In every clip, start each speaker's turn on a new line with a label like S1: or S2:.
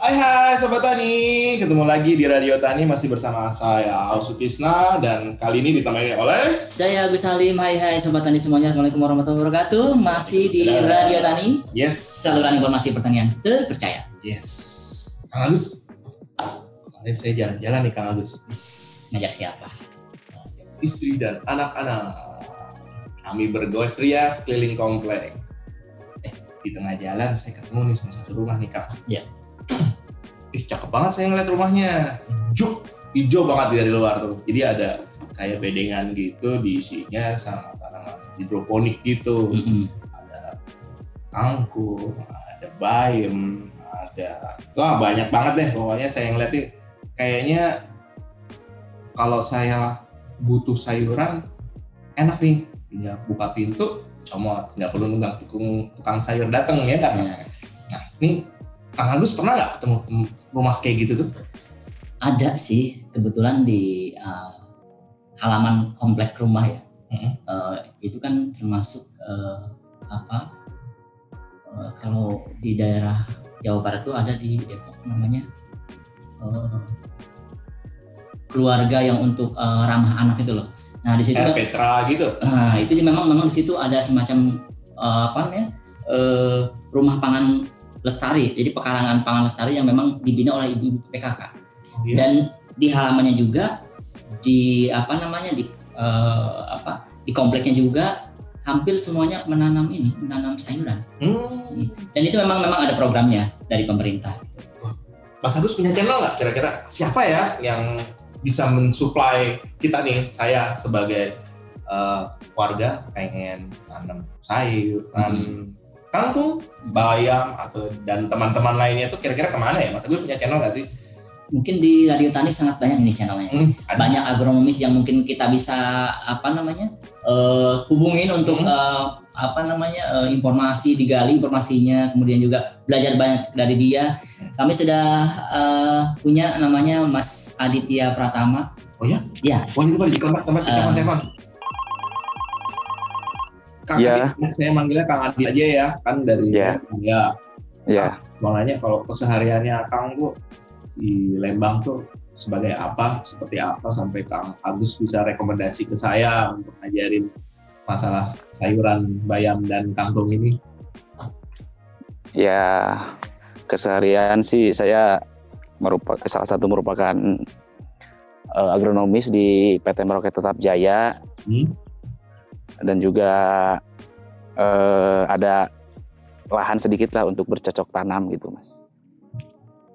S1: Hai hai Sobat Tani, ketemu lagi di Radio Tani masih bersama saya Ausu Tisna dan kali ini ditemani oleh
S2: Saya Agus Halim, hai hai Sobat Tani semuanya, Assalamualaikum warahmatullahi wabarakatuh. Masih di. Radio Tani,
S1: Yes,
S2: saluran informasi pertanian terpercaya.
S1: Yes. Kang Agus, kemarin saya jalan-jalan nih Kang Agus,
S2: Ngajak siapa?
S1: istri dan anak-anak. Kami bergoes rias keliling komplek. Di tengah jalan saya ketemu nih sama satu rumah nih Kang.
S2: Iya.
S1: Ih, cakep banget saya ngeliat rumahnya. Hijau, hijau banget dari luar tuh. Jadi ada kayak bedengan gitu diisinya sama tanaman hidroponik gitu.
S2: Mm-mm.
S1: Ada kangkung, ada bayam, ada wah banyak banget deh pokoknya saya ngeliat nih kayaknya kalau saya butuh sayuran enak nih tinggal buka pintu comot nggak perlu nunggang tukang tukang sayur datang ya kan
S2: Nah,
S1: ini Kang Agus pernah nggak ketemu tem- rumah kayak gitu tuh
S2: Ada sih, kebetulan di uh, halaman komplek rumah ya
S1: Mm-mm.
S2: Uh, Itu kan termasuk uh, apa uh, Kalau di daerah Jawa Barat tuh ada di Depok namanya uh, keluarga yang untuk uh, ramah anak itu loh. Nah di situ
S1: Air
S2: kan
S1: Petra gitu
S2: Nah, itu memang memang di situ ada semacam eh, apa namanya? eh, rumah pangan lestari. Jadi pekarangan pangan lestari yang memang dibina oleh ibu-ibu PKK.
S1: oh, iya.
S2: Dan di halamannya juga di apa namanya di eh, apa? Di kompleknya juga hampir semuanya menanam ini, menanam sayuran.
S1: Hmm.
S2: Dan itu memang memang ada programnya dari pemerintah.
S1: Mas Agus punya channel nggak kira-kira siapa ya yang bisa mensuplai kita nih saya sebagai eh, warga pengen nanam sayuran kangkung bayam atau dan teman-teman lainnya tuh kira-kira ke mana ya Mas Agus punya channel nggak sih
S2: Mungkin di Radio Tani sangat banyak ini channelnya.
S1: Hmm, ada.
S2: banyak agronomis yang mungkin kita bisa apa namanya eh, hubungin untuk
S1: Hmm.
S2: eh, apa namanya eh, informasi digali informasinya kemudian juga belajar banyak dari dia kami sudah eh, punya namanya Mas Aditya Pratama
S1: Oh ya?
S2: ya
S1: Wah ini boleh dikontak tempat
S2: Eh.
S1: telepon telepon. Kang
S3: Ya.
S1: Adi, saya manggilnya Kang Adi aja ya, kan dari
S3: Ya.
S1: ya.
S3: Ya,
S1: Mau nanya kalau kesehariannya Kang Bu di Lembang tuh sebagai apa, seperti apa sampai Kang Agus bisa rekomendasi ke saya untuk ngajarin masalah sayuran bayam dan kangkung ini.
S3: ya keseharian sih saya merupakan salah satu merupakan eh, agronomis di PT Merauke Tetap Jaya
S1: Hmm.
S3: dan juga eh, ada lahan sedikit lah untuk bercocok tanam gitu mas.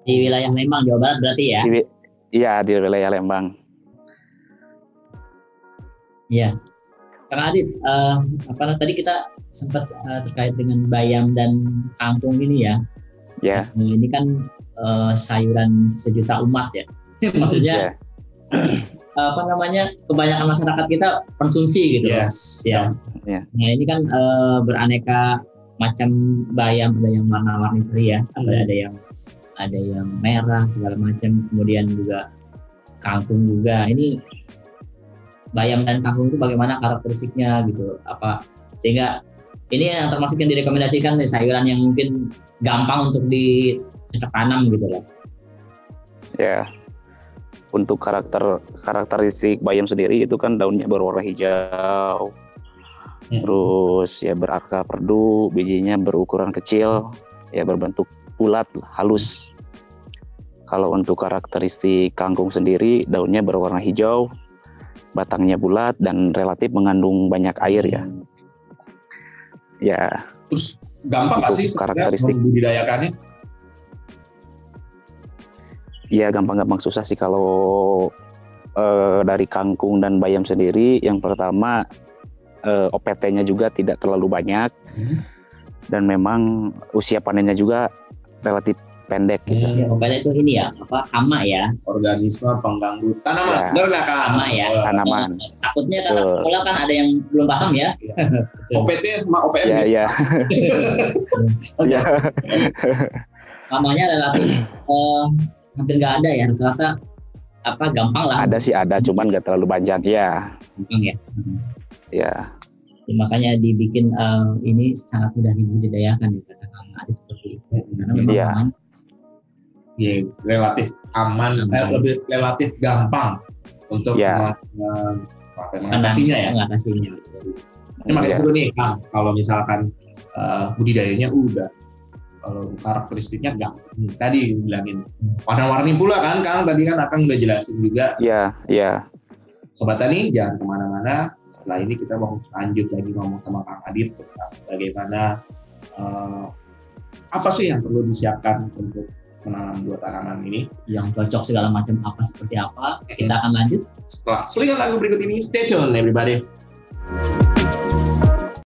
S2: di wilayah Lembang Jawa Barat berarti ya
S3: Di Iya di wilayah Lembang.
S2: Iya. Kang Adit, eh, apa tadi kita sempat eh, terkait dengan bayam dan kangkung ini ya.
S3: Ya,
S2: Nah, ini kan eh, sayuran sejuta umat ya. Maksudnya
S3: ya,
S2: apa namanya kebanyakan masyarakat kita konsumsi gitu.
S1: Yes.
S2: Ya.
S3: Ya.
S2: Nah ini kan eh, beraneka macam bayam ada yang warna-warni teri ya, ada
S1: Hmm.
S2: ada yang ada yang merah segala macam, kemudian juga kangkung juga. Ini bayam dan kangkung itu bagaimana karakteristiknya gitu? Apa sehingga ini yang termasuk yang direkomendasikan nih, sayuran yang mungkin gampang untuk dicocok tanam gitu loh.
S3: ya. Untuk karakter karakteristik bayam sendiri itu kan daunnya berwarna hijau,
S1: Ya.
S3: terus ya berarka perdu, bijinya berukuran kecil, ya berbentuk bulat, halus. Kalau untuk karakteristik kangkung sendiri, daunnya berwarna hijau, batangnya bulat dan relatif mengandung banyak air ya. Ya,
S1: Terus gampang nggak sih
S3: karakteristik.
S1: membudidayakannya?
S3: Ya gampang-gampang susah sih kalau eh, dari kangkung dan bayam sendiri. Yang pertama eh, OPT-nya juga tidak terlalu banyak
S1: Hmm.
S3: dan memang usia panennya juga relatif pendek gitu.
S1: Hmm.
S2: Ya, pokoknya itu ini ya, apa hama ya,
S1: Organisme pengganggu tanaman,
S3: Ya.
S1: benar nggak Kang?
S2: Hama ya.
S3: Tanaman.
S2: takutnya karena
S3: Betul.
S2: sekolah kan ada yang belum paham ya.
S1: OPT sama OPM
S3: Ya, ya,
S2: Oke.
S3: ya.
S2: Hamanya relatif eh, hampir nggak ada ya, rata-rata apa gampang lah.
S3: Ada sih ada, cuman nggak terlalu banyak ya.
S2: Gampang ya.
S3: Ya,
S2: Ya, makanya dibikin eh, ini sangat mudah dibudidayakan ya katakan. Kang Adit seperti itu. Karena memang
S3: Iya.
S2: namanya
S1: Ya, relatif aman, eh,
S2: Gampang.
S1: lebih relatif gampang untuk meng- apa, mengatasinya ya.
S2: mengatasinya.
S1: Ini makin
S3: Iya.
S1: seru nih, Kang. Kalau misalkan eh, budidayanya udah, kalau karakteristiknya enggak. Tadi bilangin warna-warni pula kan, Kang. Tadi kan Akang udah jelasin juga.
S3: Iya, iya.
S1: Sobat Tani, jangan ke mana-mana. Setelah ini kita mau lanjut lagi ngomong sama Kang Adit tentang bagaimana eh, apa sih yang perlu disiapkan untuk menanam dua tanaman ini.
S2: Yang cocok segala macam apa seperti apa. Kita akan lanjut
S1: Setelah selingan lagu berikut ini, stay tune everybody.